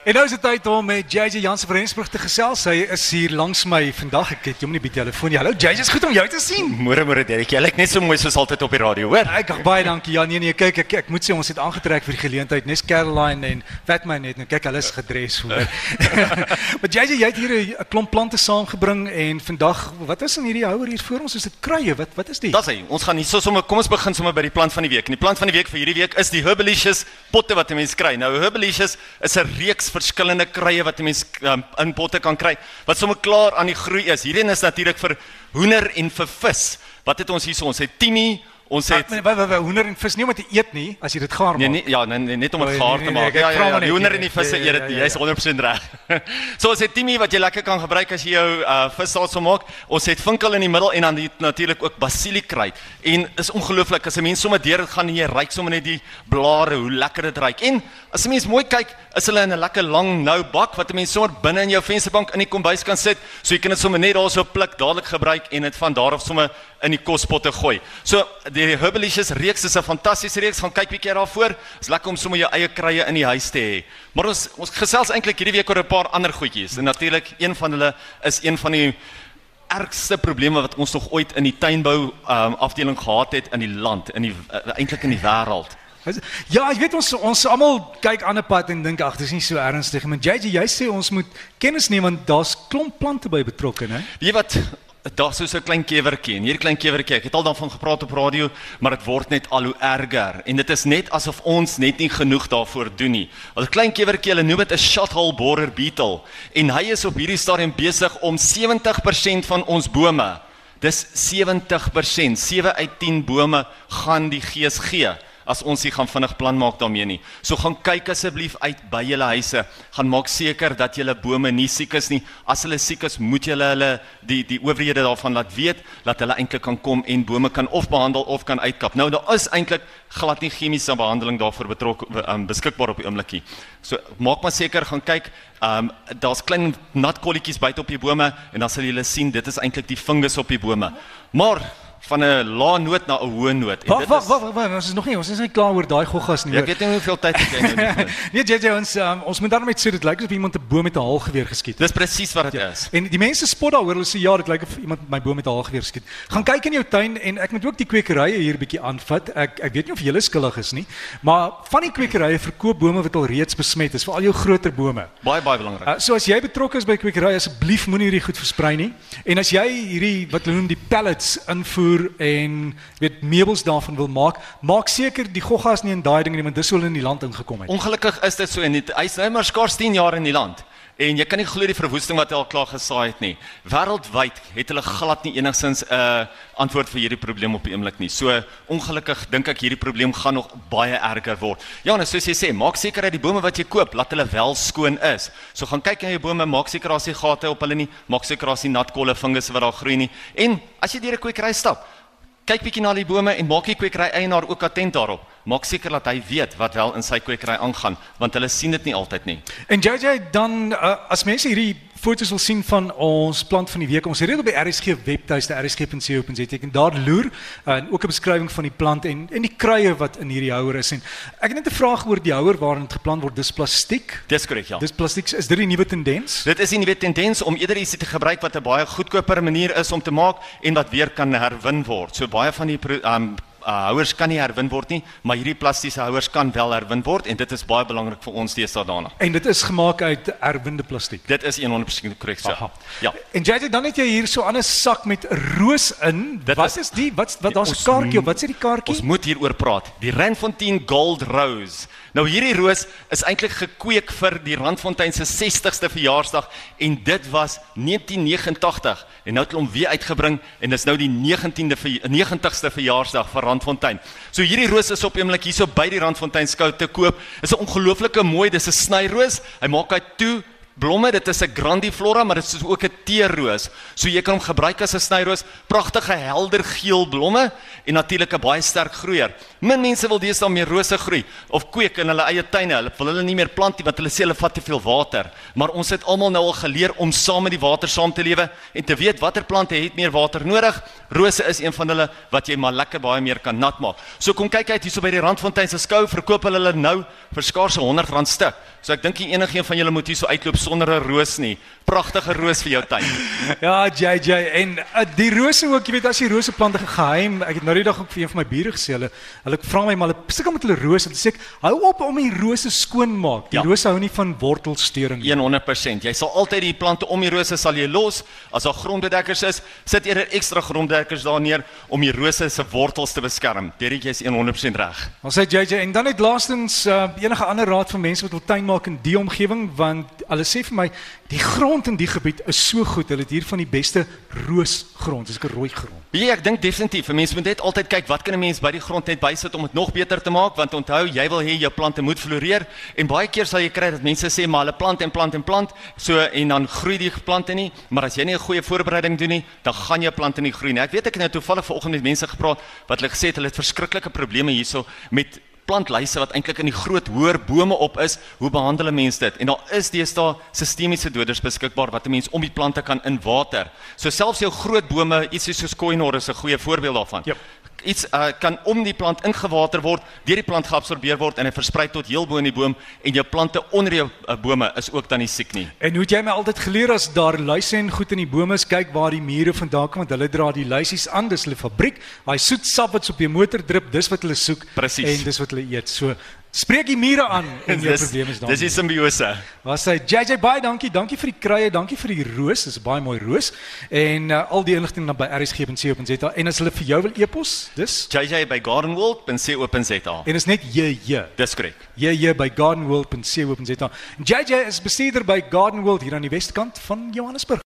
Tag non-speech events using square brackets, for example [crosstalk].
En nou is dit tyd om met JJ Jansen van Rensburg te gesels. Hy is hier langs my vandag. Ek het hom nie by telefoon nie. Hallo JJ, is goed om jou te sien. Môre môre Derek. Jy lyk net so mooi soos altyd op die radio, hoor? Ek baie dankie. Ja, nee nee, kyk ek ek moet sê ons het aangetrek vir die geleentheid. Nes Caroline en Fatman net nou kyk hulle is gedres hoor. [laughs] maar JJ, jy het hier 'n klomp plante saamgebring en vandag, wat is in hierdie houer hier voor ons? Is dit kruie? Wat wat is dit? Dis hy. Ons gaan hier so sommer kom ons begin sommer by die plant van die week. En die plant van die week vir hierdie week is die Herbalicious potte wat 'n mens kry. Nou Herbalicious is 'n reeks verskillende kruie wat 'n mens um, in potte kan kry wat sommer klaar aan die groei is. Hierdie is natuurlik vir hoender en vir vis. Wat het ons hier? Ons het timie, Ons het wat wat wat hoender en vis nie om te eet nie as jy dit gaar nee, maak. Nee nee ja, nee, net om dit Nee, gaar nee, te nee, maak. Ja ja, maar ja, die hoender nee, en die nee, visse ja, eet ja, dit. ja, Jy's 100% reg. [laughs] so ons het timie wat jy lekker kan gebruik as jy jou uh, vis saad sou maak. Ons het vinkel in die middel en dan natuurlik ook basiliekruid. En is ongelooflik as 'n mens sommer deur dit gaan en jy ryk sommer net die blare hoe lekker dit ryk. En as 'n mens mooi kyk, is hulle in 'n lekker lang nou bak wat 'n mens sommer binne in jou vensterbank in die kombuis kan sit. So jy kan dit sommer net daarso pluk, dadelik gebruik en dit van daar af sommer in die kospotte gooi. So die Herbalicious reeks is 'n fantastiese reeks. Gaan kyk bietjie daarvoor. Is lekker om sommer jou eie kruie in die huis te hê. Maar ons ons gesels eintlik hierdie week oor 'n paar ander goedjies. En natuurlik een van hulle is een van die ergste probleme wat ons nog ooit in die tuinbou um, afdeling gehad het in die land, in die uh, eintlik in die wêreld. Ja, ek weet ons ons almal kyk aan 'n pad en dink ag, dis nie so ernstig nie. Maar JJ, jy sê ons moet kennis neem want daar's klomp plante by betrokke, né? Weet jy wat? Daar's so 'n klein kewertjie en hier klein kewertjie. Ek het al daarvan gepraat op radio, maar dit word net al hoe erger en dit is net asof ons net nie genoeg daarvoor doen nie. 'n Klein kewertjie, hulle noem dit 'n shuttle borer beetle en hy is op hierdie stadium besig om 70% van ons bome. Dis 70%, 7 uit 10 bome gaan die gees gee as ons nie gaan vinnig plan maak daarmee nie. So gaan kyk asseblief uit by julle huise. Gaan maak seker dat julle bome nie siek is nie. As hulle siek is, moet julle hulle die die owerhede daarvan laat weet dat hulle eintlik kan kom en bome kan of behandel of kan uitkap. Nou daar is eintlik glad nie chemiese behandeling daarvoor betrokke um, beskikbaar op die oomblikie. So maak maar seker gaan kyk. Um daar's klein nat kolletjies buite op die bome en dan sal julle sien dit is eintlik die fungus op die bome. Maar van 'n lae noot na 'n hoë noot. Wag, wag, wag, wag, ons is nog nie, ons is nie klaar oor daai goggas nie. Ja, ek weet nie hoeveel tyd het jy nou nie. nee, JJ, ons um, ons moet daarmee sê dit lyk asof iemand 'n boom met 'n haalgeweer geskiet het. Dis presies wat dit ja. is. En die mense spot daaroor, hulle sê ja, dit lyk of iemand my boom met 'n haalgeweer geskiet. Gaan kyk in jou tuin en ek moet ook die kwekerye hier bietjie aanvat. Ek ek weet nie of julle skuldig is nie, maar van die kwekerye verkoop bome wat al reeds besmet is, veral jou groter bome. Baie baie belangrik. Uh, so as jy betrokke is by kwekery, asseblief moenie hierdie goed versprei nie. En as jy hierdie wat hulle noem die pellets invoer en weet meubels daarvan wil maak, maak seker die goggas nie in daai ding nie want dis hoe hulle in die land ingekom het. Ongelukkig is dit so en dit hy's nou maar skaars 10 jaar in die land. En jy kan nie glo die verwoesting wat hy al klaar gesaai het nie. Wêreldwyd het hulle glad nie enigsins 'n uh, antwoord vir hierdie probleem op die oomblik nie. So ongelukkig dink ek hierdie probleem gaan nog baie erger word. Ja, en soos jy sê, maak seker dat die bome wat jy koop, laat hulle wel skoon is. So gaan kyk na jou bome, maak seker daar's nie gate op hulle nie, maak seker daar's nie nat kolle, vingerse wat daar groei nie. En as jy deur 'n kwekery stap, kyk bietjie na die bome en maak die kwekery eienaar ook attent daarop. Maak seker dat hy weet wat wel in sy kwekery aangaan, want hulle sien dit nie altyd nie. En JJ dan uh, as mense hierdie foto's wil sien van ons plant van die week, ons het dit op die RSG webtuiste rsg.co.za en daar loer uh, en ook 'n beskrywing van die plant en en die kruie wat in hierdie houer is en ek het net 'n vraag oor die houer waarin dit geplant word. Dis plastiek. Dis korrek, ja. Dis plastiek. Is dit die nuwe tendens? Dit is 'n nuwe tendens om eerder iets te gebruik wat 'n baie goedkoper manier is om te maak en wat weer kan herwin word. So baie van die um uh, houers kan nie herwin word nie, maar hierdie plastiese houers kan wel herwin word en dit is baie belangrik vir ons deesdae daarna. En dit is gemaak uit herwinde plastiek. Dit is 100% korrek so. Aha. Ja. En JJ dan het jy hier so 'n ander sak met roos in. Dit wat is- is die? Wat wat daar's 'n kaartjie op. Wat sê die kaartjie? Ons moet hieroor praat. Die Randfontein Gold Rose. Nou hierdie roos is eintlik gekweek vir die Randfontein se 60ste verjaarsdag en dit was 1989 en nou het hulle hom weer uitgebring en dis nou die 19de ver- 90ste verjaarsdag van Randfontein. So hierdie roos is op oomblik hierso by die Randfontein skou te koop. Is 'n ongelooflike mooi, dis 'n snyroos. Hy maak hy toe blomme. Dit is 'n grandiflora, maar dit is ook 'n teerroos. So jy kan hom gebruik as 'n snyroos. Pragtige helder geel blomme en natuurlik 'n baie sterk groeier. Min mense wil deesdae meer rose groei of kweek in hulle eie tuine. Hulle wil hulle nie meer plant nie want hulle sê hulle vat te veel water. Maar ons het almal nou al geleer om saam met die water saam te lewe en te weet watter plante het meer water nodig. Rose is een van hulle wat jy maar lekker baie meer kan nat maak. So kom kyk uit hierso by die Randfontein se skou verkoop hulle hulle nou vir skaars R100 stuk. So ek dink nie enigiemand van julle moet hier so uitloop sonder 'n roos nie. Pragtige roos vir jou tuin. [laughs] Ja, JJ en uh, die rose ook, jy weet as die roseplante geheim. Ek het nou die dag ook vir een van my bure gesê, hulle hulle vra my maar hulle sukkel met hulle rose en sê ek hou op om die rose skoon maak. Die Ja. rose hou nie van wortelsteuring nie. 100%. Jy sal altyd die plante om die rose sal jy los. As daar grondbedekkers is, sit eerder ekstra grondbedekkers daar neer om die rose se wortels te beskerm. Derek jy is 100% reg. Ons sê JJ en dan net laastens uh, enige ander raad vir mense wat wil tuin maak in die omgewing want hulle sê vir my die grond in die gebied is so goed. Hulle het hier van die beste roosgrond, dis 'n rooi grond. Ja, ek dink definitief. 'n Mens moet net altyd kyk wat kan 'n mens by die grond net bysit om dit nog beter te maak want onthou, jy wil hê jou plante moet floreer en baie keer sal jy kry dat mense sê maar hulle plant en plant en plant so en dan groei die plante nie, maar as jy nie 'n goeie voorbereiding doen nie, dan gaan jou plante nie groei nie. Ek weet ek het nou toevallig vanoggend met mense gepraat wat hulle gesê het hulle het verskriklike probleme hierso met plantlyse wat eintlik in die groot hoër bome op is, hoe behandel 'n mens dit? En daar is deesdae sistemiese doders beskikbaar wat 'n mens om die plante kan inwater. So selfs jou groot bome, ietsie soos koinor is 'n goeie voorbeeld daarvan. Jep. Iets uh, kan om die plant ingewater word, deur die plant geabsorbeer word en hy versprei tot heel bo in die boom en jou plante onder jou uh, bome is ook dan nie siek nie. En hoe het jy my altyd geleer as daar luise en goed in die bome is, kyk waar die mure vandaan kom want hulle dra die luisies aan, dis hulle fabriek. Daai soet sap wat op jou motor drup, dis wat hulle soek Presies. en dis wat hulle eet. So spreek die mure aan en [laughs] jou probleem is dan. dis die simbiose. Was hy JJ baie dankie, dankie vir die kruie, dankie vir die roos, dis 'n baie mooi roos. En uh, al die inligting dan by rsg.co.za en as hulle vir jou wil e-pos, dis JJ by gardenworld.co.za. en is net JJ. Dis korrek. JJ by gardenworld.co.za. En JJ is bestuurder by Garden World hier aan die Westkant van Johannesburg.